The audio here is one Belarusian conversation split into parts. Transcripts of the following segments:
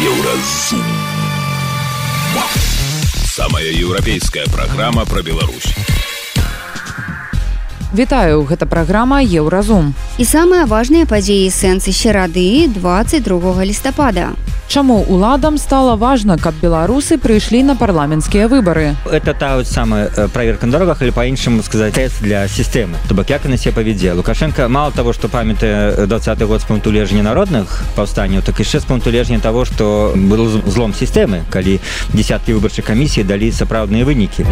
Еўразум. Самая еўрапейская праграма пра Беларусь. Вітаю, гэта праграма Еўразум. І самыя важныя падзеі сэнсы серады 22 лістапада. Чаму уладам стало важно, каб беларусы прыйшлі на парламенцкія выборы? Это та вот самая э, проверка на дорогах или по-іншаму сказать тест для системы. То бок як на себе поведзе. Лукашенко мало того, что памятая 20 год с пункту лежня народных повстаний, так еще с пункту лежня того, что был злом системы, калі десятки выборчых комиссий дали сапраўдныя вынікі.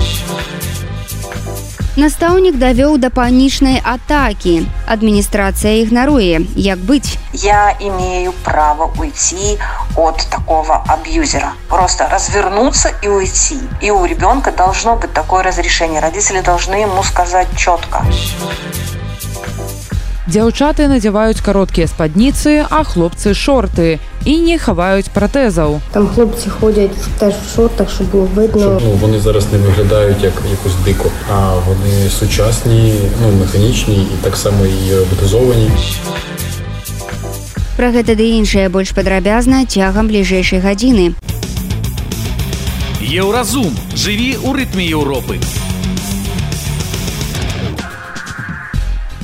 Настаўнік давёў да панічнай атакі. Адміністрацыя ігнаруе, як быць. Я имею право уйти от такого абьюзера. Просто развернуться и уйти. И у ребенка должно быть такое разрешение. Родители должны ему сказать четко. Дзяўчаты надзяваюць кароткія спадніцы, а хлопцы шорты і не хаваюць пратэзаў. Там хлопці ходять теж в шортах, щоб було видно. Ну, вони зараз не виглядають як якусь дико, а вони сучасні, ну, механічні і так само і роботизовані. Пра гэта ды іншае больш падрабязна цягам бліжэйшай гадзіны. Еўразум. Жыві ў рытме Еўропы.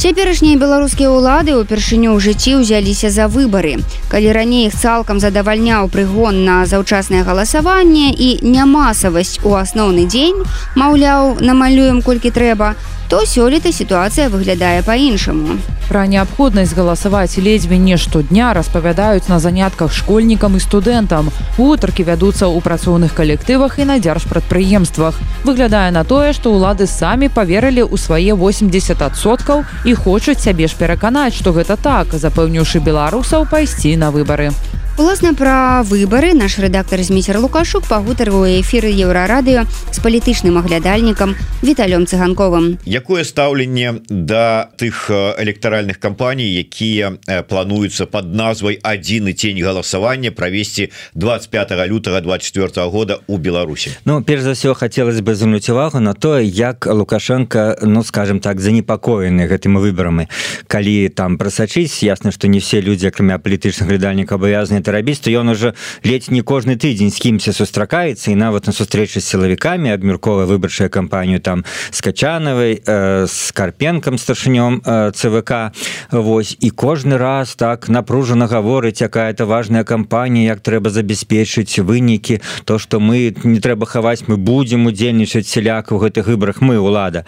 Цяперашнія беларускія ўлады ўпершыню ў жыцці ўзяліся за выбары. Калі раней іх цалкам задавальняў прыгон на заўчаснае галасаванне і нямасавасць у асноўны дзень, маўляў, намалюем колькі трэба, то сёлета сітуацыя выглядае па-іншаму. Пра неабходнасць галасаваць ледзьве не штодня распавядаюць на занятках школьнікам і студэнтам. Гутаркі вядуцца ў працоўных калектывах і на дзяржпрадпрыемствах. Выглядае на тое, што ўлады самі паверылі ў свае 80соткаў і хочуць сябе ж пераканаць, што гэта так, запэўніўшы беларусаў пайсці на выбары. Уласна пра выбары наш рэдактар зміцер лукашук пагутарвае эфіры еўрарадыё з палітычным аглядальнікам віталём цыганковым якое стаўленне да тых электаральных кампаній якія плануюцца под назвай адзіны тень галасавання правесці 25 лютага 24 года у Беларусі Ну перш за все хотелось бы звярнуць увагу на тое як лукашенко ну скажем так занепакоены гэтымі выбарамі. Калі там прасачыць ясна что не все людзі акрамя палітычных глядальнікаў абавязаны гэта рабіць то ён уже ледзь не кожны тыдзень з кімся сустракаецца і нават на сустрэчы з сілавікамі абмярковая выбарчая кампанію там с качанавай э, с карпенкам старшынём э, цвк Вось і кожны раз так напружана гаворыць якая-то важная кампанія як трэба забяспечыць вынікі то что мы не трэба хаваць мы будзем удзельнічаць сяляк у гэтых выборах мы улада.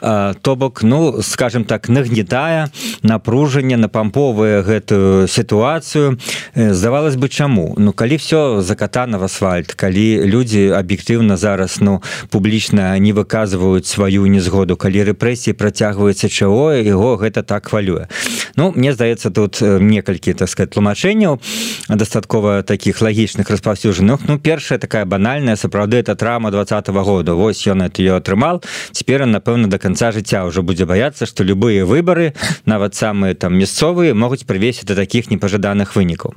Э, то бок ну скажем так нагнетая напружанне напамповая гэтую сітуацыю здавалось здавалось бы чаму ну калі все закатана в асфальт калі люди аб'ектыўна зараз ну публічна не выказваюць сваю незгоду калі рэпрэсіі працягваецца чаго его гэта так хвалюе. Ну мне здаецца тут некалькі так сказать тлумачэнняў дастаткова таких лагічных распаўсюджаных. Ну першая такая банальная сапраўды это трама двадцатого года. Вось ён это ее атрымал. Цяпер напэўна до конца жыцця уже будзе баяцца что любые выборы нават самые там мясцовыя могуць прывесці до таких непажаданых вынікаў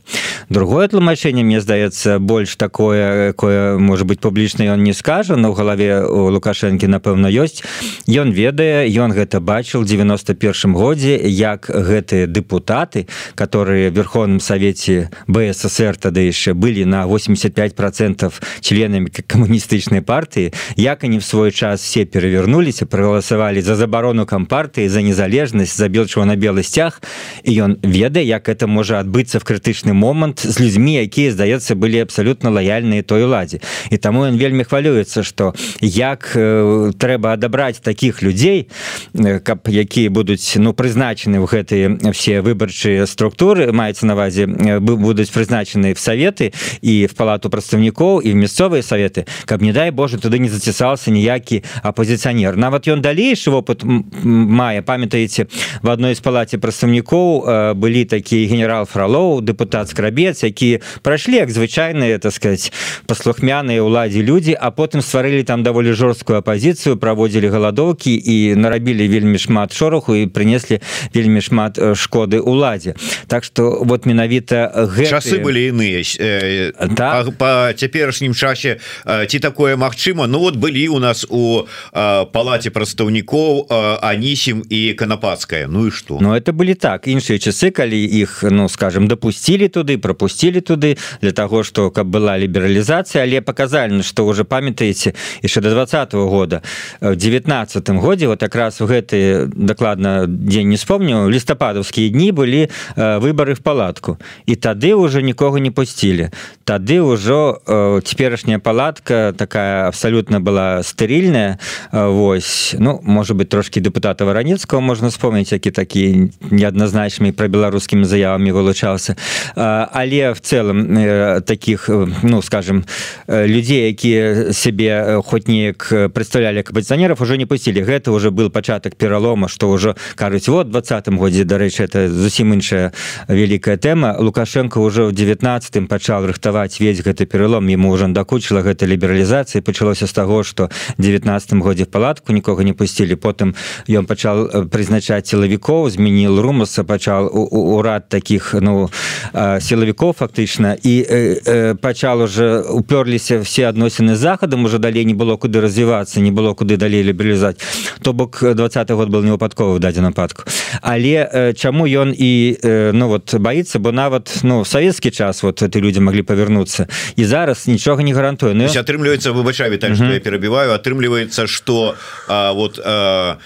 другое тлумачэнне мне здаецца больш такое кое может быть публічна ён не скажа но ў галаве у лукашэнкі напэўна ёсць. Ён ведае ён гэта бачыў 91 годзе як гэтыя депутаты которые верховным савеце бСр тады яшчэ былі на 85 процентов членамі камуністычнай партыі як они в свой час все перавернуліся прогаласавалі за забарону кампартыі за незалежнасць забіл чего на белы сцяг і ён ведае як это можа адбыцца в крытычны момант з людзьмі якія здаецца былі абсалютна лаяльныя той уладзе і таму ён вельмі хвалюецца что як э, трэба адабраць таких людзей э, каб якія будуць ну прызначаны в гэтые все выбарчыя структуры маецца навазе э, будуць прызначаны в советы і в палату прадстаўнікоў і в мясцовыя советы каб не дай Боже туды не зацісался ніякі апозіцыянер. Нават ён далейшы опыт мае. Памятаеце в адной з палаце прадстаўнікоў э, былі такі генерал фролоў депутат скрабец хлопец які прайшлі як звычайныя так сказать паслухмяныя ўладзе людзі а потым стварылі там даволі жорсткую апозіцыю праводзілі галадоўкі і нарабілі вельмі шмат шороху і прынеслі вельмі шмат шкоды уладзе так что вот менавіта гэты... часы былі іныя э, так? по цяперашнім часе ці такое Мачыма Ну вот былі у нас у э, палаце прадстаўнікоў э, анісім і канапацкая. Ну і что Ну это былі так. Іншыя часы калі іх ну скажем допусцілі туды про пропусцілі туды для того что каб была лібералізацыя але паказальна что уже памятаеце яшчэ до двадцатого года. В девятнадцатым годзе вот якраз у гэты дакладна дзень не вспомню лістападаўскія дні былі выборы в палатку. І тады уже нікога не пусцілі. Тады ўжо цяперашняя палатка такая абсолютно была стэрильная Вось ну может быть трошки депутата варанецкого можна вспомнить які такі неадназначнымі про беларускімі заявамі вылучаўся. Але в целом таких ну скажем людзей якія сябе хоть неяк представлялі капазіцыянеров уже не пусцілі гэта уже был пачатак пералома что ўжо кажуць вот двадцатым годзе дарэчы это зусім іншая вялікая тэма лукашенко уже в 19 пачал рыхтаваць весь гэты пералом ему уже дакучыла гэта лібералізацыі пачалося з таго что 19 годзе в палатку нікога не пусцілі потым ён пачал прызначаць сілавікоў змяніл румаса пачал урад таких ну сілавікоў фактычна і пачал уже уперліся все адносіны захадам уже далей не было куды развівацца не было куды далей лібералізаць то бок двадцать год был невыпадковы дадзен нападку але чаму ён і ну вот боится бо нават ну савецкі час вот ты люди могли павярнуцца і зараз нічога не гарантуе ну атрымліваецца выбачаві так я перабіваю атрымліваецца что вот а,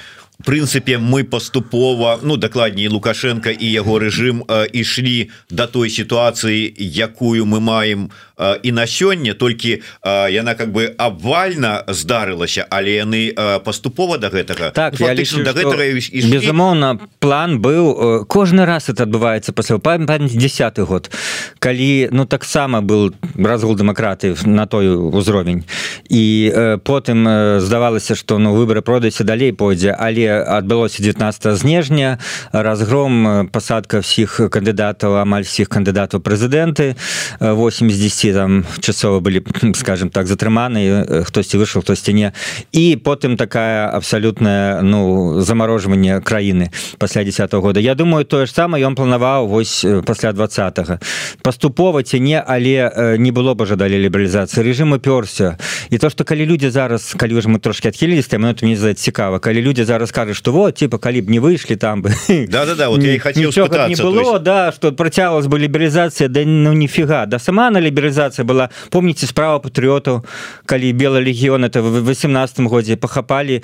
прынцыпе мы паступова ну дакладней лукашенко і яго рэжым ішлі до той сітуацыі якую мы маем і на сёння толькі яна как бы абвальна здарылася але яны паступова до гэтага. Так ну, лічу, до гэтага безумоўна план быў кожны раз это адбываецца пасля десят год калі ну таксама был разгул дэмакраты на той узровень. І потым здавалася что ну выборы продайся далей пойдзе але адбылося 19 снежня разгром пасадка всіх кандыдатаў амаль всіх кандыдатаў прэзідэнты 80 там часова былі скажем так затрыманы хтосьці выйшаў хтосьці не. І потым такая абсалютная ну замарожванне краіны пасля 10 -го года. Я думаю тое ж самае ён планаваў вось пасля два паступова ці не але не было бы жадалі лібералізацыі рэжым упёрся і то что калі людзі зараз калі ж мы трошки адхіліліся мне мне за цікава калі людзі зараз скажут что вот типа калі б не выйшлі там бы да да да вот я хотел не было есть... да что процялась бы лібералізацыя да ну нифига. Да сама на лібералізацыя была. Помните справа патрыотаў калі белый легіон это в 18 годзе пахапалі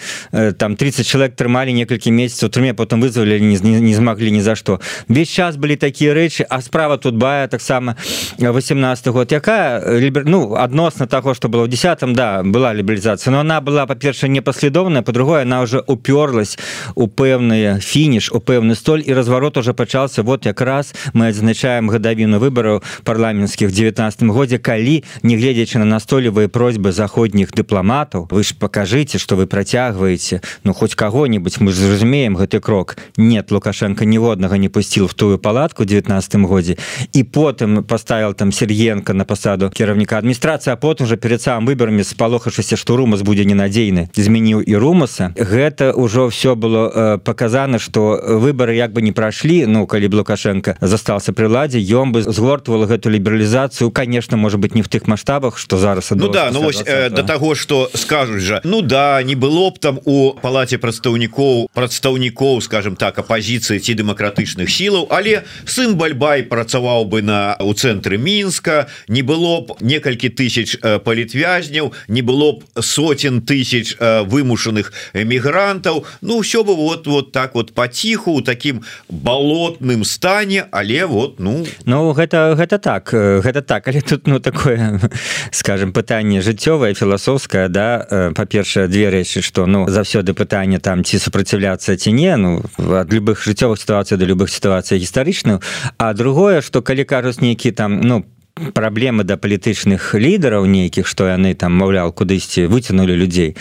там 30 человек трымалі некалькі месяцаў турме потом вызвали не, не, не змаглі ни за что весь час былі такія рэчы а справа тут бая таксама 18 год. Якая лібер... ну адносна того что было в десятым да была лібералізацыя но она была па-перша непаследоўная по-другое она уже уперлась у пэўныя фініш у пэўны столь і разварот уже пачаўся вот якраз мы адзначаем гадавіну выбараў парламенцкіх 19 годзе калі негледзячы на настойлівыя просьбы заходніх дыпламатаў вы ж покажыце что вы працягваеце. Ну хоть кого-нибудь мы зразумеем гэты крок. Нет лукашенко ніводнага не пусціл в тую палатку 19 годзе. І потым поставил там сергенко на пасаду кіраўніка адміністрацыі а потым уже перед самым выбарамі спалохавшыся што румас будзе ненадзейны. Змяніў і румаса. Гэта ўжо все было э, показано что выборы як бы не прошли ну калі б лукашенко застался при ладзе ён бы згортвала гэту лібералізацыю конечно может быть не в тых масштабах что зараз ну да ну вось э, до того что скажут же ну да не было б там у палате прадстаўнікоў прадстаўнікоў скажем так оппозиции ці дэмакратычных сілаў але сын бальбай працаваў бы на у цэнтры мінска не было б некалькі тысяч э, палітвязняў не было б сотен тысяч э, вымушаных эмігрантаў. Ну все бы вот вот так вот паціху у таким балотным стане але вот ну. Ну гэта гэта так гэта так але тут ну такое скажем пытанне жыццёвае філасофскае да па-першае две рэчы что ну заўсёды пытанне там ці супраціўляцца ці не ну ад любых жыццёвых сітуацый да любых сітуацый гістарычных а другое что калі кажуць нейкі там ну по праблемы да палітычных лідараў нейкіх што яны там маўляў кудысьці выцянули людзей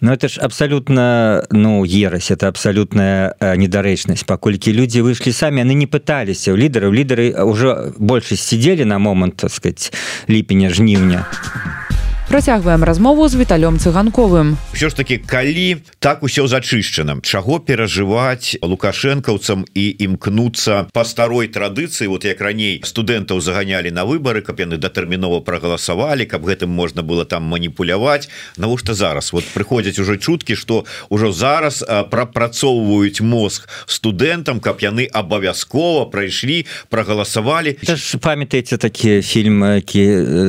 но это ж абсалютна ну ерась это абсалютная недарэчнасць паколькі людзі выйшлі самі яны не пыталіся ў лідараў лідары ўжо большасць сидзелі на момант так сказать ліпеня жніўня а працягваем размову з віталём цыганковым. Все ж таки калі так усё зачышчана чаго перажываць лукашэнкаўцам і імкнуцца по старой традыцыі вот як раней студэнтаў заганялі на выборы каб яны датэрмінова прагаласавалі каб гэтым можна было там маніпуляваць. Навошта зараз? Вот прыходзяць уже чуткі что ўжо зараз прапрацоўваюць мозг студэнтам каб яны абавязкова прайшлі прагаласавалі. Памятаеце такі фільм які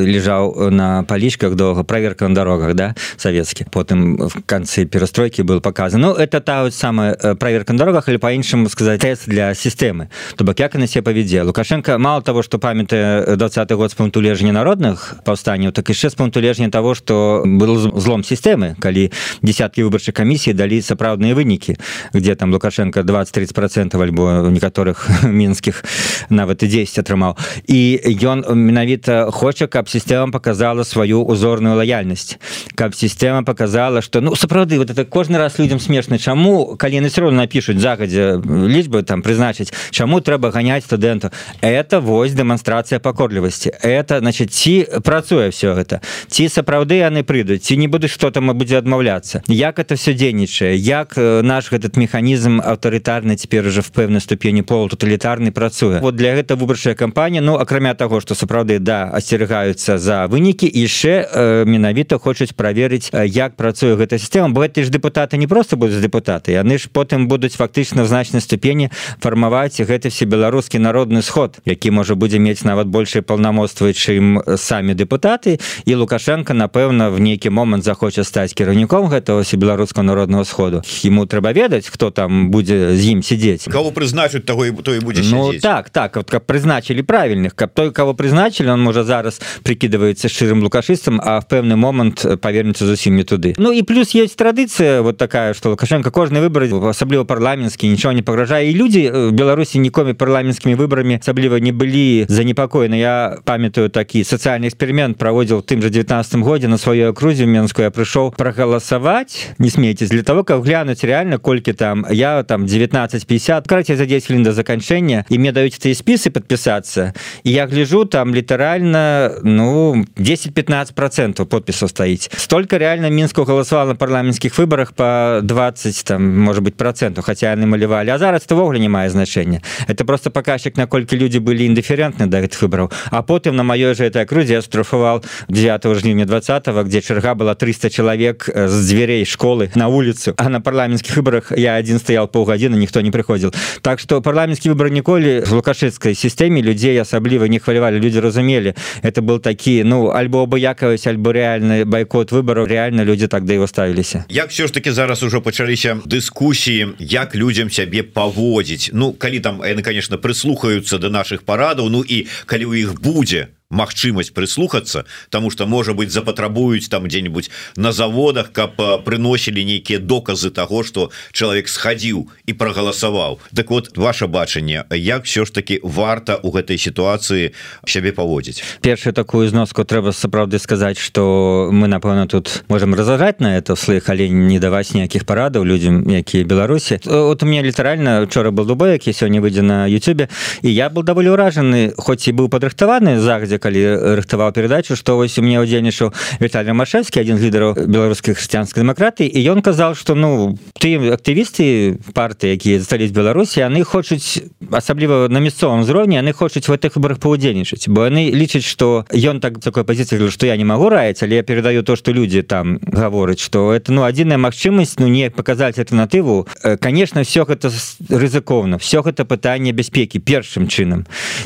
лежаў на палічках доўга проверка на дорогах да савецкі потым в канцы перастройки был показан. Ну это та самая проверка на дорогах или по-іншаму сказать тест для сістэмы то бок як на себе павядзе лукашенко мало того что памятае двадцатый год с пункту лежня народных паўстанняў так яшчэ з пункту лежня того что был злом сістэмы калі десяткі выбарчых камісій далі сапраўдныя вынікі где там лукашенко 20-30 процентов альбо некаторых мінскіх нават і 10 атрымаў і ён менавіта хоча каб сістэма показала сваю узорную лояльнасць каб сістэма показала что ну сапраўды вот это кожны раз людям смешна чаму калі яны все равно напишутць загадзя лічбы там прызначыць чаму трэба ганяць студэнту это вось дэманстрацыя пакорлівасці это значит ці працуе все гэта. Ці сапраўды яны прыйдуць ці не будуць что там будзе адмаўляцца. Як это все дзейнічае? Як наш этот механізм аўтарытарны цяпер уже в пэўнай ступені пол тоталітарны працуе? Вот для гэта выбарчая кампанія ну акрамя того что сапраўды да асцерагаюцца за вынікі яшчэ э, менавіта хочуць праверыць як працуе гэта сістэма. Бо ты ж депутаты не просто будуць депутаты яны ж потым будуць фактычна в значнай ступені фармаваць гэты все беларускі народны сход які можа будзе мець нават большай паўнамоцтвы чым самі депутаты і лукашенко напэўна в нейкі момант захоча стаць кіраўніком гэтага все беларускаго народного сходу. Ему трэба ведаць хто там будзе з ім сидзець кого прызначыць того і то і будзе ну, так так вот каб прызначылі правільных. Каб той кого прызначылі он можа зараз прикидывается шчырым лукашыстам а в пэўны момант павернецца зусім не туды. Ну і плюс есть традыцыя вот такая что лукашенко кожны выбор асабліва парламенцкі нічого не пагражае і людзі беларусі нікомі парламенцкімі выбарамі асабліва не былі занепакоены я памятаю такі сацыяльны эксперимент праводзіў тым же 19 годзе на сваёй акрузе менскую я прыйшоў прагаласаваць не смейцесь для того как глянуць реально колькі там. Я там 1950 караце за 10 хвілін до заканчэння і мне даюць ты спісы подпісацца і я гляжу там літаральна ну 10-15 процентов подпісаў стаіць столько реально мінску галасавала на парламенцкіх выборах по 20 там может быть процентов хотя яны малявалі а зараз увогуле не мае значэння это просто показчик наколькі люди былі індыферентны да гэтых выбораў а потым на маёй же этой акрузе я страфаваў 9 жніўня 20 где чарга была 300 чалавек з дзвярей школы на улицу. А на парламенцкіх выборах я один стаял паўгадзіны ніхто не прыходзіл так что парламенцкі выбор ніколі в лукашыцкай сістэме людзей асабліва не хвалявалі люди разумелі это был такі ну альбо абыякавасць альбо реальны байкот выбору реально люди так да его ставіліся як все ж таки зараз ужо пачаліся дыскусіі як людям сябе паводзіць? Ну калі там яны конечно прыслухаюцца до наших парадаў ну і калі у іх будзе магчымасць прыслухацца тому что можа быть запатрабуюць там где-нибудь на заводах каб прыносілі нейкія доказы того что чалавек схадзіў і прагаласаваў. Так вот ваше бачанне як все ж таки варта у гэтай сітуацыі сябе паводзіць? Першую такую зноску трэба сапраўды сказаць что мы напэўна тут можем разажаць на это слых але не даваць ніякіх парадаў людям якія беларусі. Вот у меня літаральна учора был дубой які сёння выйдзе на Ютубе і я был даволі ўражаны хоць і быў падрыхтаваны загадзя калі рыхтаваў перадачу што вось у мне удзельнічаў Віталій Машевскі адзін з лідараў беларускай хрысціянскай дэмакратыі і ён казаў што ну ты актывісты парты якія застались Беларусі яны хочуць асабліва на мясцовым узроўні яны хочуць в гэтых выборах паўдзельнічаць бо яны лічаць што ён так такой пазіцыі што я не магу раіць але я перадаю то што людзі там гавораць што это ну адзіная магчымасць ну не паказаць альтэрнатыву конечно все гэта рызыкоўна все гэта пытанне бяспекі першым чынам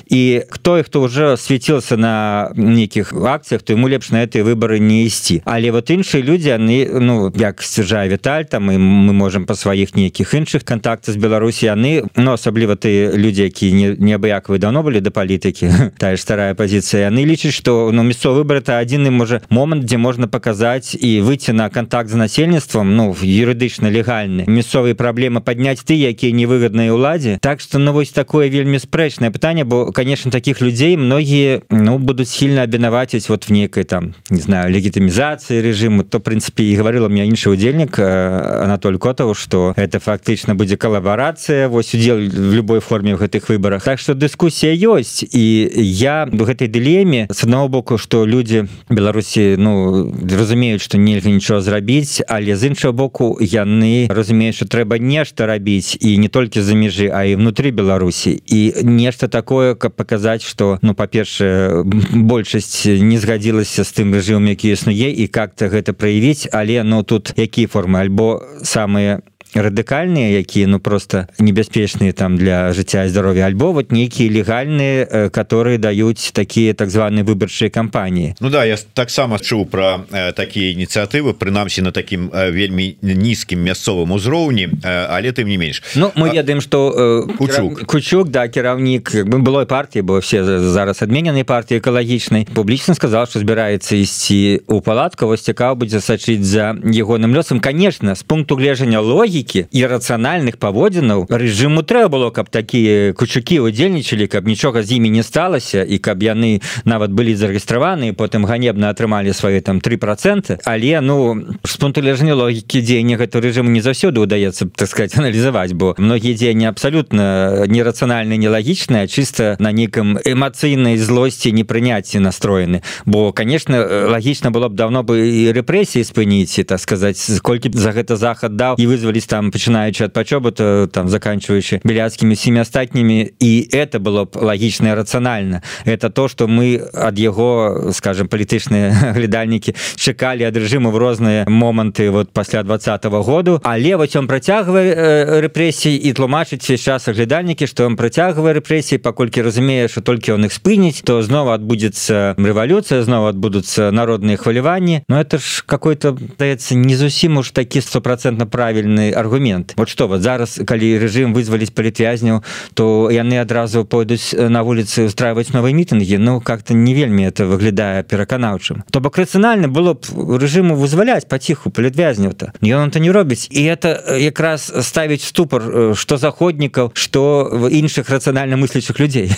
і хто і хто уже свяцілася на нейкіх акцыях то ему лепш на этой выборы не ісці але вот іншыя людзі яны ну як сцяжае Віталь там і мы можем па сваіх нейкіх іншых контактах з Беларусі яны но асабліва ты людзі які не неабыякавы давно былі да палітыкі тая ж старая пазіцыя яны лічаць што ну мясцовы выбор это адзіны можа момант дзе можна паказаць і выйти на контакт з насельніцтвам ну юрыдычна легальны мясцовыя праблемы падняць ты якія невыгодныя ўладзе так что ну вось такое вельмі спрэчнае пытанне бо конечно таких людзей многія ну ну будут сильно абінаваціць вот в некой там не знаю легітымізацыі режиму то прынцыпе і говорила мне іншы удзельнік Анатоль котову что это фактычна будзе калабарацыя вось удзел в любой форме в гэтых выборах. Так что дыскусія ёсць і я в гэтай дылеме с одного боку что люди беларусі ну разумеюць что нельга нічого зрабіць але з іншого боку яны разумеюць что трэба нешта рабіць і не толькі за межы а і внутри беларусі і нешта такое каб показаць что ну па-першае большасць не згадзілася з тым рэжымом які існуе і как-то гэта праявіць але ну тут якія формы? Альбо самыя радыкальныя якія ну просто небяспечныя там для жыцця здароўя альбо вот нейкія легальныя э, которые даюць такія так званыя выбарчыя кампаніі. Ну да я таксама чуў про э, такія ініцыятывы прынамсі на такім э, вельмі нізкім мясцовым узроўні э, але тым не менш. Ну мы ведаем что э, кучук. кучук да кіраўнік бы былой партии бо все зараз адмененай партии экалагічнай публічна сказал что збіраецца ісці у палатку вось цікаў будзе сачыць за ягоным лёсам. Конечно с пункту гледжання логікі логікі і рацыянальных паводзінаў рэжыму трэба было каб такія кучукі удзельнічалі каб нічога з імі не сталася і каб яны нават былі зарэгістраваны потым ганебна атрымалі свае там три процент але ну з пункту лежання логікі дзеяння гэту рэжыму не заўсёды удаецца так сказать аналізаваць бо многія дзеянні абсалютна нерацыянальна нелагічная чыста на нейкам эмацыйнай злосці непрыняцці настроены. Бо конечно лагічна было б давно бы і рэпрэсіі спыніць так сказать колькі за гэта захад даў і вызвались там пачынаючы ад пачобыта там заканчиваючы беляцкімі семі астатнімі і это было б лагічна рацыянальна это то что мы ад яго скажем палітычныя глядальнікі чакалі ад рэжыму в розныя моманты вот пасля двадцатого году але вось он працягвае э, рэпрэсій і тлумачыць сейчас глядальнікі что он працягвае рэпрэсіі паколькі разумее что толькі он их спыніць то знову адбудзецца рэвалюцыя знову адбудуцца народныя хваляванні но это ж какой-то даецца не зусім уж такі стопроцентно правільны аргумент. Вот что вот зараз калі режим вызвались палітвязняў то яны адразу пойдуць на вуліцы устраивать новые мітынги ну как-то не вельмі это выглядае пераканаўчым. То бок рацыянальна было б режиму вызваляць паціху палітвязняў то ён то не робіць. І это якраз ставіць ступор что заходнікаў что в іншых рацыянальна мыслячых людзей.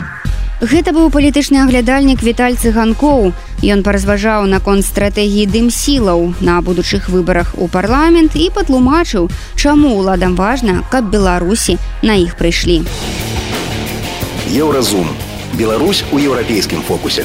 а Гэта быў палітычны аглядальнік Віталь цыганкоў. Ён паразважаў наконт стратэгіі дым сілаў на будучых выбарах у парламент і патлумачыў, чаму ўладам важна, каб Беларусі на іх прыйшлі. Еўразум. Беларусь у еўрапейскім фокусе.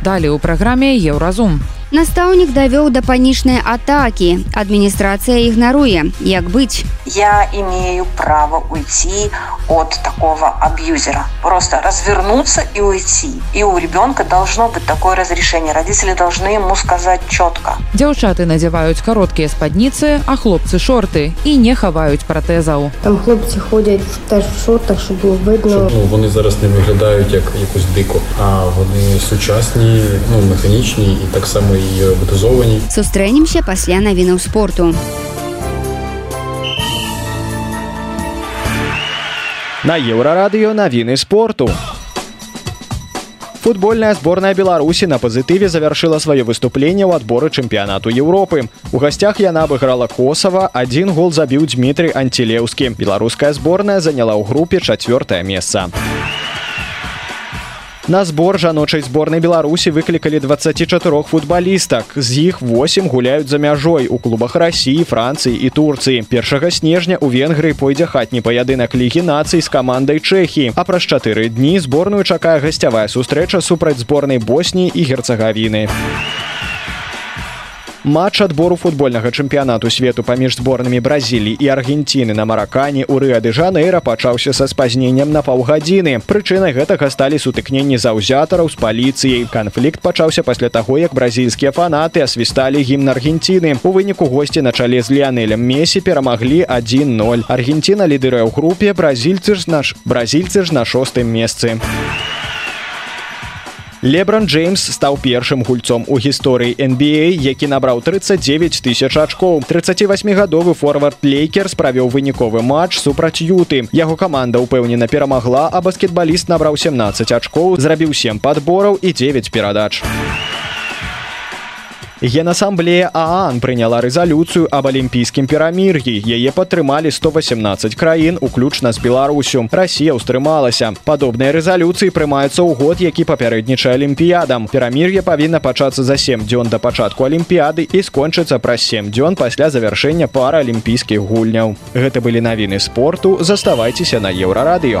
Далее у праграме Еўразум. Настаўнік давёў да панічнай атакі. Адміністрацыя ігнаруе, як быць. Я имею право уйти от такого абьюзера. Просто развернуться и уйти. И у ребенка должно быть такое разрешение. Родители должны ему сказать четко. Дзяўчаты надзяваюць кароткія спадніцы, а хлопцы шорты і не хаваюць пратэзаў. Там хлопці ходять теж в шортах, щоб було видно. Ну, вони зараз не виглядають як якусь дику, а вони сучасні, ну, механічні і так само і ботизовані. Сустрэнемся пасля навінаў спорту. На еўрарадыё навіны спорту. Футбольная зборная Беларусі на пазітыве завяршыла сваё выступленне ў адборы чэмпіянату Еўропы. У гасцях яна абыграла Косава, адзін гол забіў Дмітрый Антилеўскі. Беларуская зборная заняла ў групе чацвёртае месца. На збор жаночай зборнай беларусі выклікалі 24 футбалістак. З іх 8 гуляюць за мяжой у клубах рассіі францыі і турцыі. Першага снежня у венгрыі пойдзе хатні паядынак лігі нацый з камандай чэхі. А праз чатыры дні зборную чакае гасцявая сустрэча супраць зборнай босніі і герцагавіны матч адбору футбольнага чэмпіянату свету паміж зборнымі бразіліі і аргенціны на маракане у рыады жанейра пачаўся са спазненнем на паўгадзіны. Прычынай гэтага сталі сутыкненні заўзятараў з паліцыяй. Канфлікт пачаўся пасля таго як бразільскія фанаты асвісталі гімн аргенціны у выніку госці на чале з леанелем месі перамаглі 10 аргенціна лідыры ў групе бразільцы ж наш бразільцы ж на шостым месцы Лебран Джеймс стаў першым гульцом у гісторыі NBA, які набраў 39 тысяч ачкоў. 38гадовы форвард лейкер справіў выніковы матч супраць юты. Яго каманда ўпэўнена перамагла, а баскетбаліст набраў 17 ачкоў, зрабіў 7 падбораў і 9 перадач. Генасамблея Аан прыняла рэзалюцыю аб алімпійскім перамір'і. Яе падтрымалі 118 краін, уключна з Беларусю. Расія ўстрымалася. Падобныя рэзалюцыі прымаюцца ў год, які папярэднічае алімпіядам. Перамір'е павінна пачацца за 7 дзён да пачатку алімпіяды і скончыцца праз 7 дзён пасля завяршэння параалімпійскіх гульняў. Гэта былі навіны спорту, заставайцеся на еўрарадыё.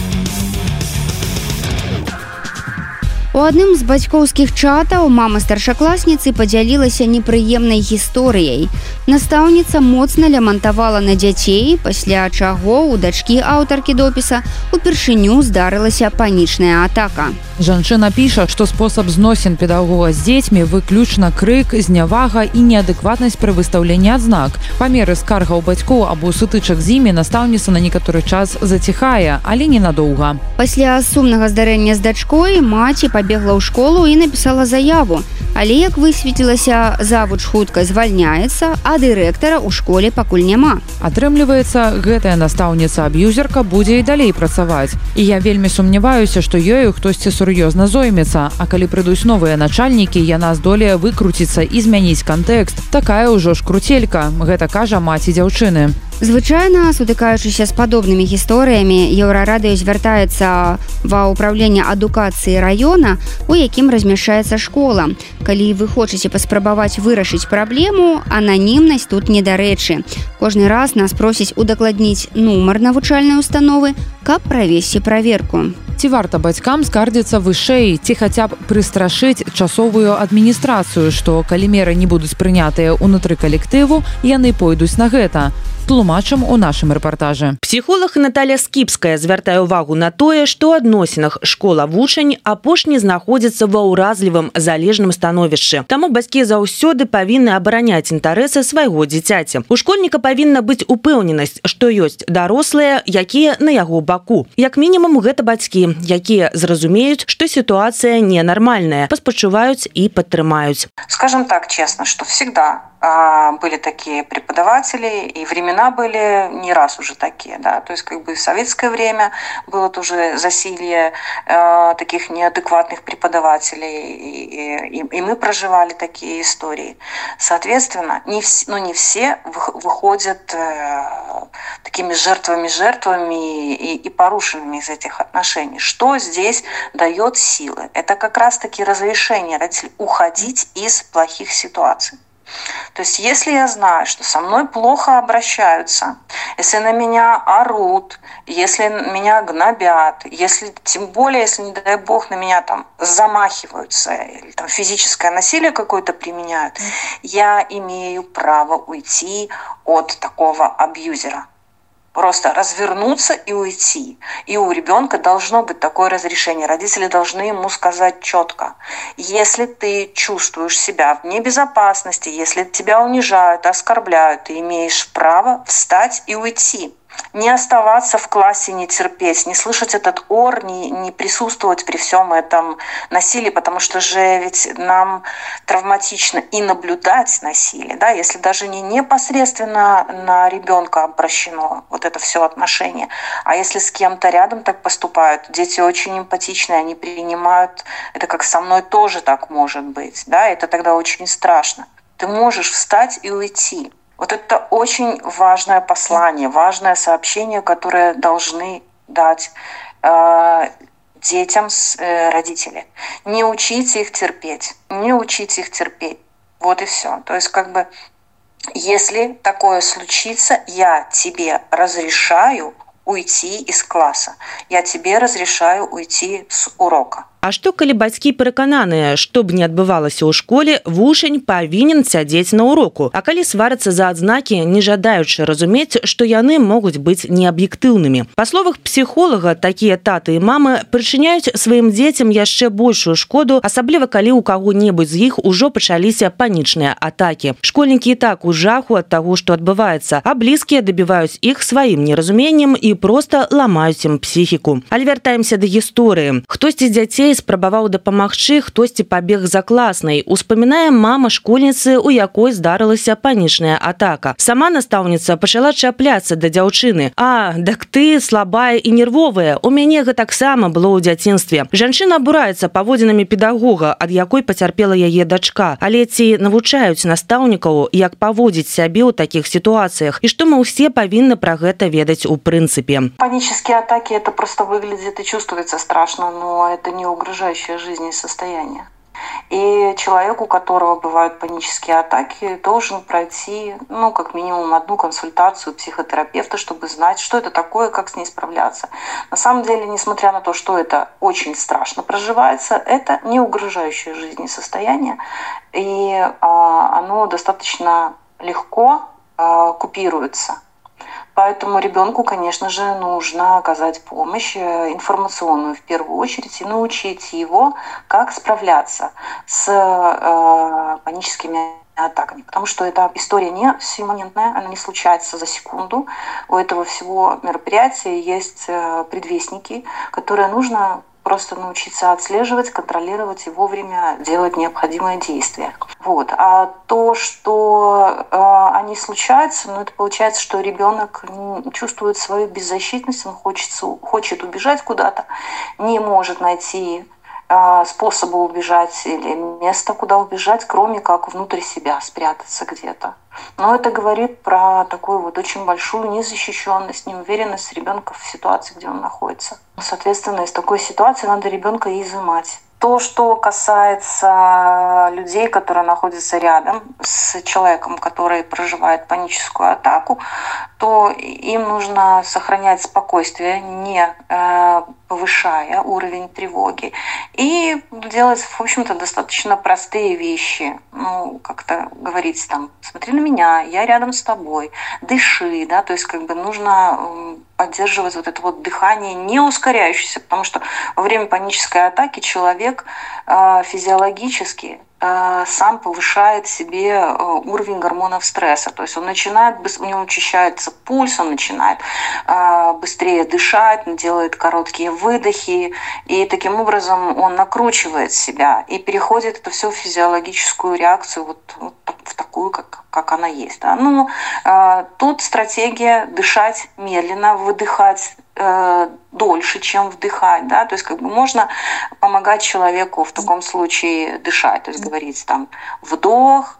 У адным з бацькоўскіх чатаў мама старшакласніцы падзялілася непрыемнай гісторыяй. Настаўніца моцна лямантавала на дзяцей, пасля чаго у дачкі аўтаркі допіса упершыню здарылася панічная атака. Жанчына піша, што спосаб зносін педагога з дзецьмі выключна крык, знявага і неадэкватнасць пры выстаўленні адзнак. Памеры скаргаў бацькоў або сутычак з імі настаўніца на некаторы час заціхае, але ненадоўга. Пасля сумнага здарэння з дачкой маці па пабегла ў школу і напісала заяву. Але як высветлілася, завуч хутка звальняецца, а дырэктара ў школе пакуль няма. Атрымліваецца, гэтая настаўніца аб'юзерка будзе і далей працаваць. І я вельмі сумняваюся, што ёю хтосьці сур'ёзна зоймецца, А калі прыйдуць новыя начальнікі, яна здолее выкруціцца і змяніць кантэкст. Такая ўжо ж круцелька, гэта кажа маці дзяўчыны. Звычайна сутыкаючыся з падобнымі гісторыямі еўрарадыё звяртаецца ва ўправленне адукацыі раёна, у якім размяшчаецца школа. Калі вы хочаце паспрабаваць вырашыць праблему, ананімнасць тут недарэчы. Кожны раз нас просіць удакладніць нумар навучальнай установы, каб правесці праверку. Ці варта бацькам скардзіцца вышэй ці хаця б прыстрашыць часовую адміністрацыю, што калі меры не будуць прынятыя ўнутры калектыву, яны пойдуць на гэта тлумачым у нашым рэпартажы. Псіхолог Наталя Скіпская звяртае ўвагу на тое, што адносінах школа вучань апошні знаходзіцца ва ўразлівым залежным становішчы. Таму бацькі заўсёды павінны абараняць інтарэсы свайго дзіцяці. У школьніка павінна быць упэўненасць, што ёсць дарослыя, якія на яго баку. Як мінімум гэта бацькі, якія зразумеюць, што сітуацыя ненармальная, паспачуваюць і падтрымаюць. Скажем так честно, что всегда были такие преподаватели, и времена были не раз уже такие, да, то есть как бы в советское время было тоже засилье э, таких неадекватных преподавателей, и, и, и мы проживали такие истории. Соответственно, не, вс, ну, не все выходят э, такими жертвами-жертвами и, и порушенными из этих отношений. Что здесь дает силы? Это как раз-таки разрешение родителей уходить из плохих ситуаций. То есть, если я знаю, что со мной плохо обращаются, если на меня орут, если меня гнобят, если, тем более, если, не дай бог, на меня там замахиваются или там физическое насилие какое-то применяют, я имею право уйти от такого абьюзера просто развернуться и уйти. И у ребенка должно быть такое разрешение. Родители должны ему сказать четко, если ты чувствуешь себя в небезопасности, если тебя унижают, оскорбляют, ты имеешь право встать и уйти не оставаться в классе, не терпеть, не слышать этот ор, не, не присутствовать при всем этом насилии, потому что же ведь нам травматично и наблюдать насилие, да, если даже не непосредственно на ребенка обращено вот это все отношение, а если с кем-то рядом так поступают, дети очень эмпатичные, они принимают это как со мной тоже так может быть, да, это тогда очень страшно. Ты можешь встать и уйти, вот это очень важное послание, важное сообщение, которое должны дать э, детям с, э, родители. Не учите их терпеть, не учите их терпеть. Вот и все. То есть как бы если такое случится, я тебе разрешаю уйти из класса. Я тебе разрешаю уйти с урока. А што калі бацькі перакананыя, што б не адбывалася ў школе, вушань павінен сядзець на уроку. А калі сварацца за адзнакі, не жадаючы разумець, што яны могуць быць неаб'ектыўнымі. Па словах псіхолага, такія таты і мамы прычыняюць сваім дзецям яшчэ большую шкоду, асабліва калі ў каго-небудзь з іх ужо пачаліся панічныя атакі. Школьнікі і так у жаху ад таго, што адбываецца, а блізкія дабіваюць іх сваім неразуменнем і проста ламаюць ім псіхіку. Але вяртаемся да гісторыі. Хтосьці з дзяцей дзяцей спрабаваў дапамагчы хтосьці пабег за класнай успамінае мама школьніцы у якой здарылася панічная атака. Сама настаўніца пачала чапляцца да дзяўчыны. А дак ты слабая і нервовая. У мяне гэта таксама было ў дзяцінстве. Жанчына абураецца паводзінамі педагога ад якой пацярпела яе дачка. Але ці навучаюць настаўнікаў як паводзіць сябе ў такіх сітуацыях? І што мы ўсе павінны пра гэта ведаць у прынцыпе? Панические атаки это просто выглядит и чувствуется страшно но это не угрожающее жизни состояние И человек, у которого бывают панические атаки, должен пройти, ну, как минимум, одну консультацию психотерапевта, чтобы знать, что это такое, как с ней справляться. На самом деле, несмотря на то, что это очень страшно проживается, это не угрожающее жизни состояние, и а, оно достаточно легко а, купируется. Поэтому ребенку, конечно же, нужно оказать помощь э, информационную в первую очередь и научить его, как справляться с э, паническими атаками, потому что эта история не сиюмоментная, она не случается за секунду. У этого всего мероприятия есть э, предвестники, которые нужно просто научиться отслеживать, контролировать и вовремя делать необходимые действия. Вот. А то, что э, они случаются, ну, это получается, что ребенок чувствует свою беззащитность, он хочется, хочет убежать куда-то, не может найти способа убежать или места, куда убежать, кроме как внутрь себя спрятаться где-то. Но это говорит про такую вот очень большую незащищенность, неуверенность ребенка в ситуации, где он находится. Соответственно, из такой ситуации надо ребенка изымать. То, что касается людей, которые находятся рядом с человеком, который проживает паническую атаку, то им нужно сохранять спокойствие, не э, повышая уровень тревоги, и делать, в общем-то, достаточно простые вещи. Ну, как-то говорить там, смотри на меня, я рядом с тобой, дыши, да, то есть как бы нужно поддерживать вот это вот дыхание не ускоряющееся, потому что во время панической атаки человек э, физиологически сам повышает себе э, уровень гормонов стресса. То есть он начинает, у него учащается пульс, он начинает быстрее дышать, делает короткие выдохи, и таким образом он накручивает себя и переходит это все в физиологическую реакцию, вот, вот в такую, как, как она есть. Да? Ну, тут стратегия дышать медленно, выдыхать э, дольше, чем вдыхать, да, то есть как бы можно помогать человеку в таком случае дышать, то есть говорить там вдох,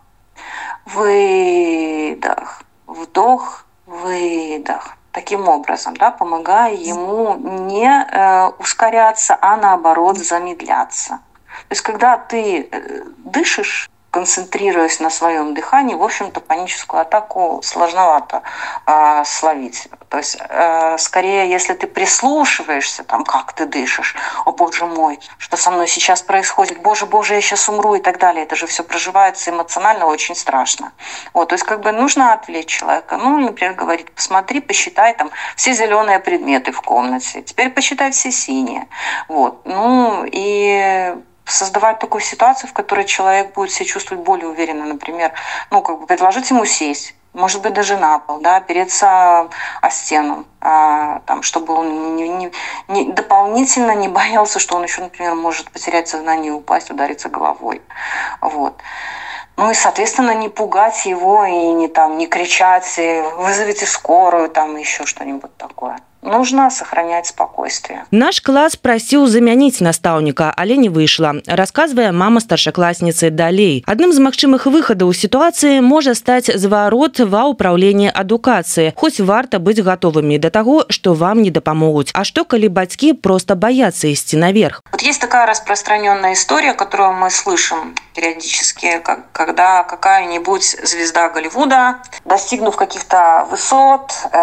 выдох, вдох, выдох. Таким образом, да, помогая ему не э, ускоряться, а наоборот замедляться. То есть, когда ты э, дышишь концентрируясь на своем дыхании, в общем-то, паническую атаку сложновато э, словить. То есть, э, скорее, если ты прислушиваешься, там, как ты дышишь, о боже мой, что со мной сейчас происходит, боже, боже, я сейчас умру и так далее, это же все проживается эмоционально очень страшно. Вот, то есть, как бы нужно отвлечь человека. Ну, например, говорить, посмотри, посчитай там все зеленые предметы в комнате, теперь посчитай все синие. Вот, ну, и создавать такую ситуацию, в которой человек будет себя чувствовать более уверенно, например, ну, как бы предложить ему сесть, может быть, даже на пол, да, опереться о стену, а, там, чтобы он не, не, не, дополнительно не боялся, что он еще, например, может потерять сознание, упасть, удариться головой. Вот. Ну и, соответственно, не пугать его и не, там, не кричать, и вызовите скорую, там еще что-нибудь такое нужно сохранять спокойствие. Наш класс просіў замяніць настаўніка, але не выйшла. Расказвае мама старшакласніцы далей. Адным з магчымых выхадаў сітуацыі можа стаць зварот ва ўпраўленні адукацыі. Хоць варта быць гатовымі да таго, што вам не дапамогуць. А што калі бацькі проста баяцца ісці наверх? Вот есть такая распространенная история, которую мы слышим периодически, как, когда какая-нибудь звезда Голливуда, достигнув каких-то высот, э,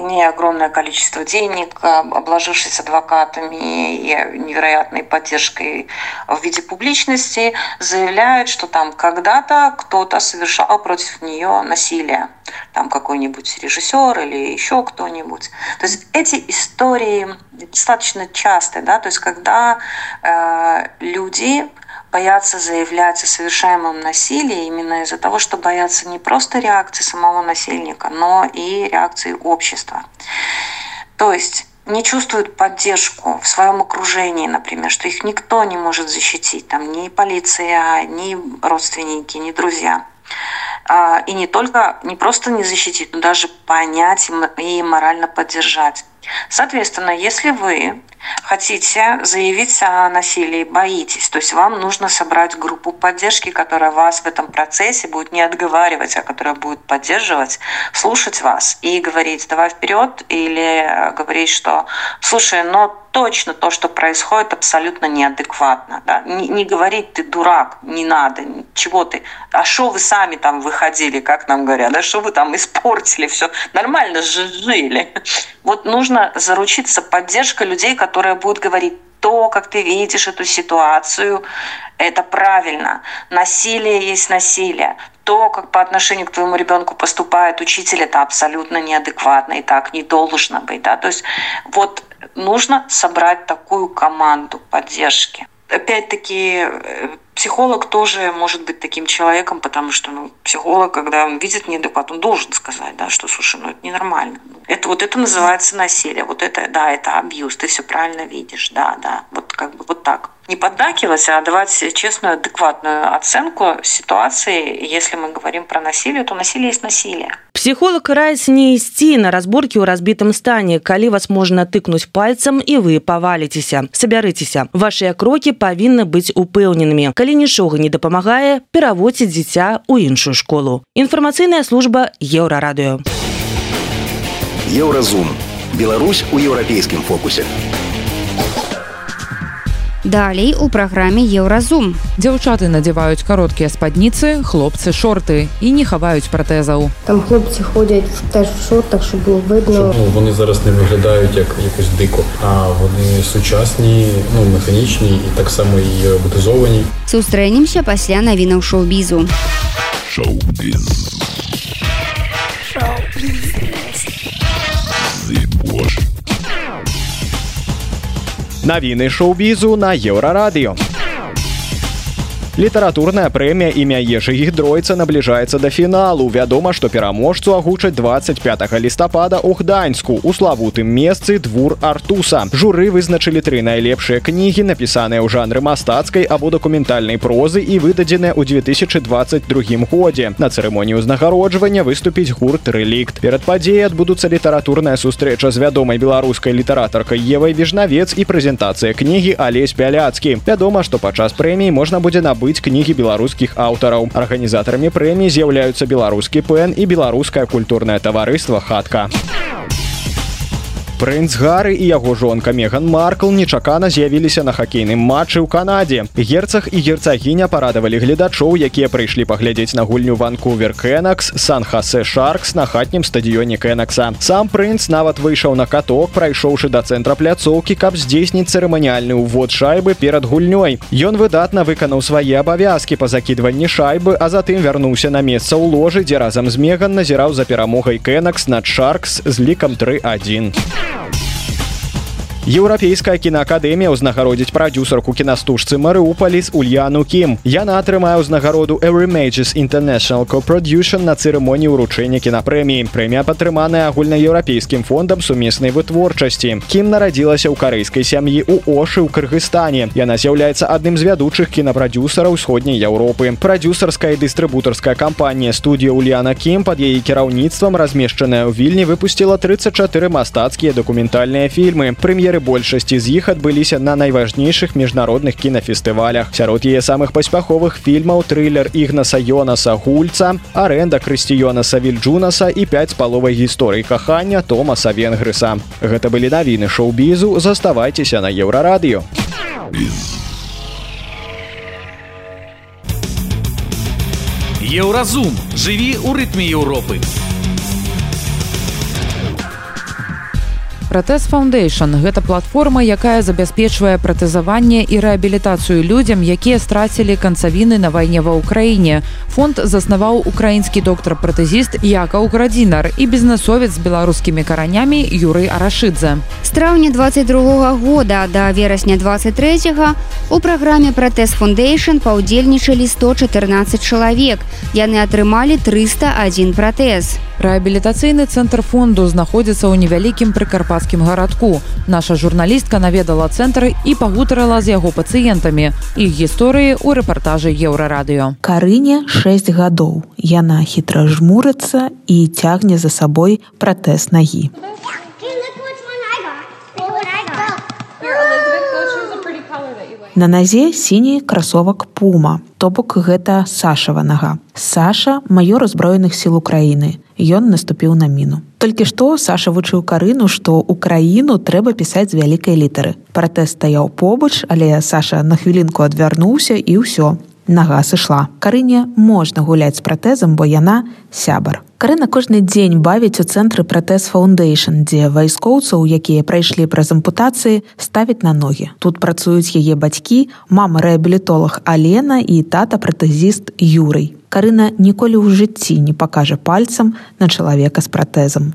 имея огромное количество количество денег, обложившись адвокатами и невероятной поддержкой в виде публичности, заявляют, что там когда-то кто-то совершал против нее насилие. Там какой-нибудь режиссер или еще кто-нибудь. То есть эти истории достаточно частые, да, то есть когда э, люди боятся заявлять о совершаемом насилии именно из-за того, что боятся не просто реакции самого насильника, но и реакции общества. То есть не чувствуют поддержку в своем окружении, например, что их никто не может защитить, там ни полиция, ни родственники, ни друзья. А, и не только, не просто не защитить, но даже понять и морально поддержать. Соответственно, если вы хотите заявить о насилии, боитесь, то есть вам нужно собрать группу поддержки, которая вас в этом процессе будет не отговаривать, а которая будет поддерживать, слушать вас и говорить «давай вперед» или говорить, что «слушай, но точно то, что происходит, абсолютно неадекватно. Да? Не, не говорить ты дурак, не надо, чего ты, а что вы сами там выходили, как нам говорят, да что вы там испортили все, нормально же жили. Вот нужно заручиться поддержкой людей, которые будут говорить то, как ты видишь эту ситуацию, это правильно. Насилие есть насилие. То, как по отношению к твоему ребенку поступает учитель, это абсолютно неадекватно и так не должно быть. Да? То есть вот нужно собрать такую команду поддержки. Опять-таки, э, психолог тоже может быть таким человеком, потому что ну, психолог, когда он видит неадекват, он должен сказать, да, что, слушай, ну это ненормально. Это вот это называется насилие, вот это, да, это абьюз, ты все правильно видишь, да, да, вот как бы вот так не поддакивать, а давать честную, адекватную оценку ситуации. Если мы говорим про насилие, то насилие есть насилие. Психолог раіць не ісці на разборкі ў разбітым стане, калі вас можна тыкнуць пальцам і вы паваліцеся. Сабярыцеся. Вашыя крокі павінны быць упэўненымі. Калі нічога не дапамагае, пераводзіць дзіця ў іншую школу. Інфармацыйная служба еўрарадыё. Еўразум. Беларусь у еўрапейскім фокусе. Далей у праграме еўразум. Дзяўчаты надзяваюць кароткія спадніцы, хлопцы шорты і не хаваюць пратэзаў. Там хлопцы ходзяць теж в шортах, щоб було видно. Ну, вони зараз не виглядають як якось дико, а вони сучасні, ну механічні і так само і ботизовані. Сустрэнемся пасля навінаў шоу-бізу. Шоу-біз. Шоу-біз. Навіны шоу-бізу на еўрарадыё. Літаратурная прэмія імя ежы гідройца набліжаецца да фіналу. Вядома, што пераможцу агучаць 25 лістапада ў гданьску у славутым месцы двур артуса. Журы вызначылі тры найлепшыя кнігі, напісаныя ў жанры мастацкай або дакументальнай прозы і выдадзеныя ў 2022 годзе. На цырымоніі ўзнагароджвання выступіць гурт рэлікт. Перад падзеяй адбудуцца літаратурная сустрэча з вядомай беларускай літаратаркай Евай вежнавец і прэзентацыя кнігі алесь пяляцкі. Вядома, што падчас прэміі можна будзе набыць набыць кнігі беларускіх аўтараў. Арганізатарамі прэміі з'яўляюцца беларускі пэн і беларускае культурнае таварыства хатка. Прынц Гары і яго жонка Меган Маркл нечакана з'явіліся на хакейным матчы ў Канадзе. Герцаг і герцагіня парадавалі гледачоў, якія прыйшлі паглядзець на гульню Ванкувер Кэнакс, Сан-Хасе Шаркс на хатнім стадыёне Кэнакса. Сам прынц нават выйшаў на каток, прайшоўшы да цэнтра пляцоўкі, каб здзейсніць цырыманіяльны ўвод шайбы перад гульнёй. Ён выдатна выканаў свае абавязкі па закідванні шайбы, а затым вярнуўся на месца ў ложы, дзе разам з Меган назіраў за перамогай Кэнакс над Шаркс з лікам 3-1. Wow. Еўрапейская кінаакадэмія ўзнагародзіць прадюсарку кінастужцы Марыупаліс Ульяну Кім. Яна атрымае ўзнагароду Everymages International Co-Production на цырымоніі ўручэння кінапрэміі. Прэмія падтрыманая агульнаеўрапейскім фондам сумеснай вытворчасці. Кім нарадзілася ў карэйскай сям'і ў Ошы ў Кыргызстане. Яна з'яўляецца адным з вядучых кінапрадюсараў усходняй Еўропы. Прадюсарская і дыстрыбутарская кампанія студія Ульяна Кім пад яе кіраўніцтвам размешчаная ў вільні выпусціла 34 мастацкія дакументальныя фільмы. Прэм'ер прэм'еры большасці з іх адбыліся на найважнейшых міжнародных кінафестывалях. Сярод яе самых паспяховых фільмаў трылер ігнаса Йонаса гульца, аренда крысціёна Савільджунаса і 5 з паловай гісторый кахання Томаса Венгрыса. Гэта былі навіны шоу-бізу, заставайцеся на еўрарадыё. Еўразум жыві ў рытме Еўропы. Пратэз Foundation гэта платформа, якая забяспечвае пратэзаванне і рэабілітацыю людзям, якія страцілі канцавіны на вайне ва ўкраіне. Фонд заснаваў украінскі доктар пратэзіст Якаў Градзінар і бізнесовец з беларускімі каранямі Юрый Арашыдзе. З траўня 22 года да верасня 23 у праграме Пратэз Foundation паўдзельнічалі 114 чалавек. Яны атрымалі 301 пратэз. Рэабілітацыйны цэнтр фонду знаходзіцца ў невялікім прыкарпацкім гарадку. Наша журналістка наведала цэнтр і пагутарыла з яго пацыентамі. Іх гісторыі ў рэпартажы еўрарадыё. Карыне 6 гадоў. Яна хітра жмурыцца і цягне за сабой пратэз нагі. На назе сіні красовак пума, то бок гэта сашава нага. Саша маёр узброеных сіл Украіны. Ён наступіў на міну. Толькі што Саша вучыў карыну, што ўкраіну трэба пісаць з вялікай літары. Пратэз стаяў побач, але Саша на хвілінку адвярнуўся і ўсё нага сышла. Карыне можна гуляць з пратэзам, бо яна сябар. Карына кожны дзень бавіць у цэнтры пратэз фаундейшн, дзе вайскоўцаў, якія прайшлі праз ампутацыі, ставяць на ногі. Тут працуюць яе бацькі, мама рэабілітолог Алена і тата пратэзіст Юрый. Карына ніколі ў жыцці не пакажа пальцам на чалавека з пратэзам.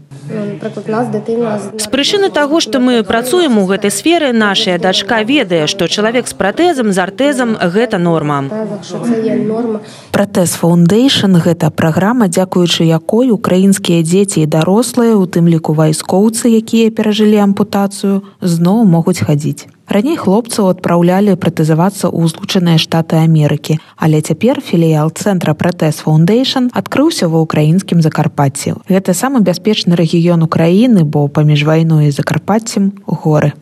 З прычыны таго, што мы працуем у гэтай сферы, нашая дачка ведае, што чалавек з пратэзам з артэзам гэта норма. Пратэз фаундейшн гэта праграма, дзякуючы якой украінскія дзеці і дарослыя, у тым ліку вайскоўцы, якія перажылі ампутацыю, зноў могуць хадзіць. Раней хлопцаў адпраўлялі пратэзавацца ў злучаныя штаты Амерыкі, але цяпер філіял цэнтра пратэз фаундейшн адкрыўся ва ўкраінскім закарпатці. Гэта самы бяспечны рэгіён Украіны, бо паміж вайной і закарпаццем горы.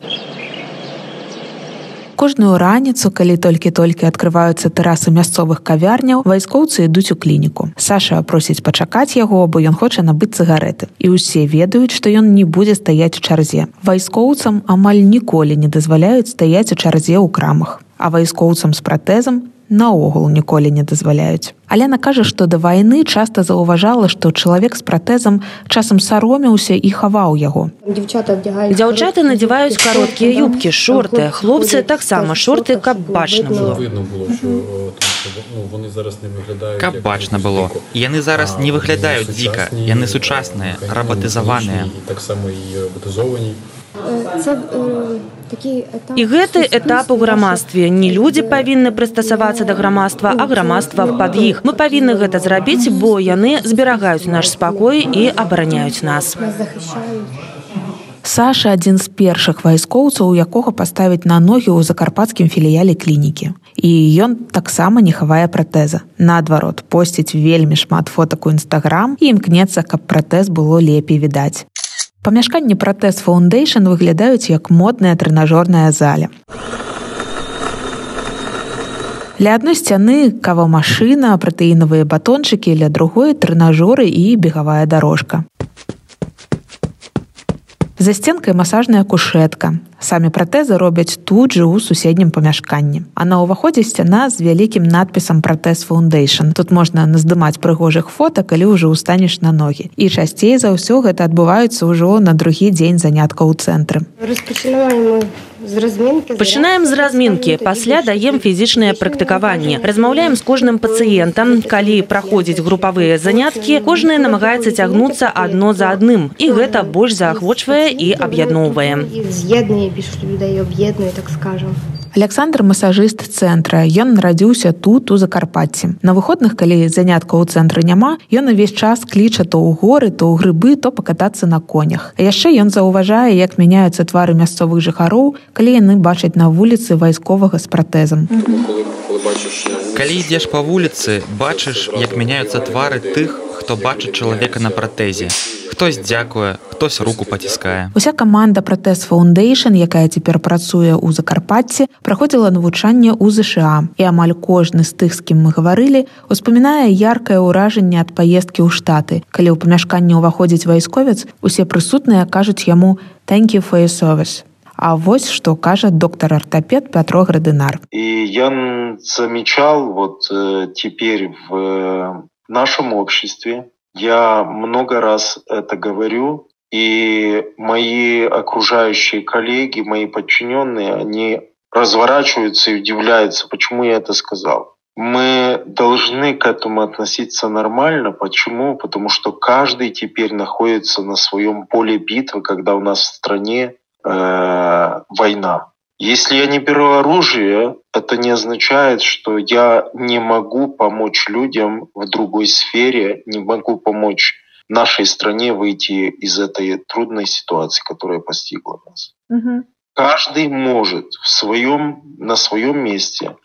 Кожную раніцу, калі толькі-толькі адкрываюцца тэрасы мясцовых кавярняў, вайскоўцы ідуць у клініку. Саша просіць пачакаць яго, бо ён хоча набыць цыгареты. І ўсе ведаюць, што ён не будзе стаяць у чарзе. Вайскоўцам амаль ніколі не дазваляюць стаяць у чарзе ў крамах. А вайскоўцам з пратэзам наогул ніколі не дазваляюць. Алена кажа, што да вайны часта заўважала, што чалавек з пратэзам часам саромеўся і хаваў яго. Дзяўчаты надзяваюць кароткія юбкі, шорты, хлопцы таксама шорты, каб бачна было. Каб бачна было. Яны зараз не выглядаюць дзіка, яны сучасныя, рабатызаваныя. таксама і бытызовані. І гэты этап у грамадстве не людзі павінны прыстасавацца да грамадства, а грамадства пад іх. Мы павінны гэта зрабіць, бо яны зберагаюць наш спакой і абараняюць нас. Саша адзін з першых вайскоўцаў, якога паставіць на ногі ў закарпацкім філіяле клінікі. І ён таксама не хавае пратэза. Наадварот, посціць вельмі шмат фотак у нстаграм і імкнецца, каб пратэз было лепей відаць. Памяшканні пратэз фаундейшн выглядаюць як модная трэнажорная заля. Ля адной сцяны кавамашына, пратэінавыя батончыкі, ля другой трэнажоры і бегавая дарожка. За сценкай масажная кушетка. Самі пратэзы робяць тут жа ў суседнім памяшканні. А на ўваходзе сцяна з вялікім надпісам пратэз фаундейшн. Тут можна наздымаць прыгожых фота, калі ўжо ўстанеш на ногі. І часцей за ўсё гэта адбываюцца ўжо на другі дзень занятка ў цэнтры. Пачынаем з размінкі, пасля даем фізічныя практыкаванні. Размаўляем з кожным пацыентам. Калі праходзіць групавыя заняткі, кожны намагаецца цягнуцца адно за адным. І гэта больш заахвочвае і аб'ядноўвае. З'еднує більш людей об'єднує, так скажемо. Александр масажыст цэнтра ён нарадзіўся тут у закарпатці. На выходных калі занятка ў цэнтры няма ён увесь час кліча то ў горы то ў грыбы то пакатацца на конях. А яшчэ ён заўважае як мяняюцца твары мясцовых жыхароў калі яны бачаць на вуліцы вайсковага з пратэзам. Калі ідзеш па вуліцы бачыш як мяняюцца твары тых хто бачыць чалавека на пратэзе хтось дзякуе хтось руку паціскае уся каманда пратэз фаундейшн якая цяпер працуе ў закарпатці праходзіла навучанне ў ЗША і амаль кожны з тых з кім мы гаварылі успамінае яркае ўражанне ад паездкі ў штаты калі ў памяшканне ўваходзіць вайсковец усе прысутныя кажуць яму танкі фоесовес А вось што кажа доктор ортопед Петро Градынар. И я замечал вот э, теперь в э, нашем обществе, я много раз это говорю, и мои окружающие коллеги, мои подчиненные, они разворачиваются и удивляются, почему я это сказал. Мы должны к этому относиться нормально. Почему? Потому что каждый теперь находится на своем поле битвы, когда у нас в стране э, война. Если я не беру оружие, это не означает, что я не могу помочь людям в другой сфере, не могу помочь нашей стране выйти из этой трудной ситуации, которая постигла нас. Угу. Каждый может в своем, на своем месте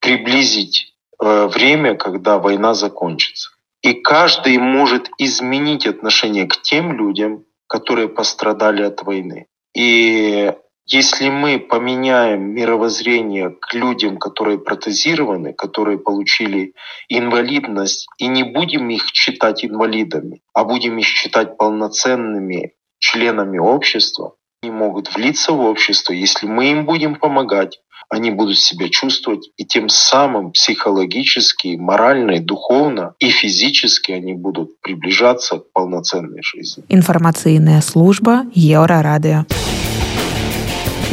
приблизить э, время, когда война закончится. И каждый может изменить отношение к тем людям, которые пострадали от войны. И если мы поменяем мировоззрение к людям, которые протезированы, которые получили инвалидность, и не будем их считать инвалидами, а будем их считать полноценными членами общества, они могут влиться в общество, если мы им будем помогать, они будут себя чувствовать, и тем самым психологически, морально, духовно и физически они будут приближаться к полноценной жизни. Информационная служба Еврорадио.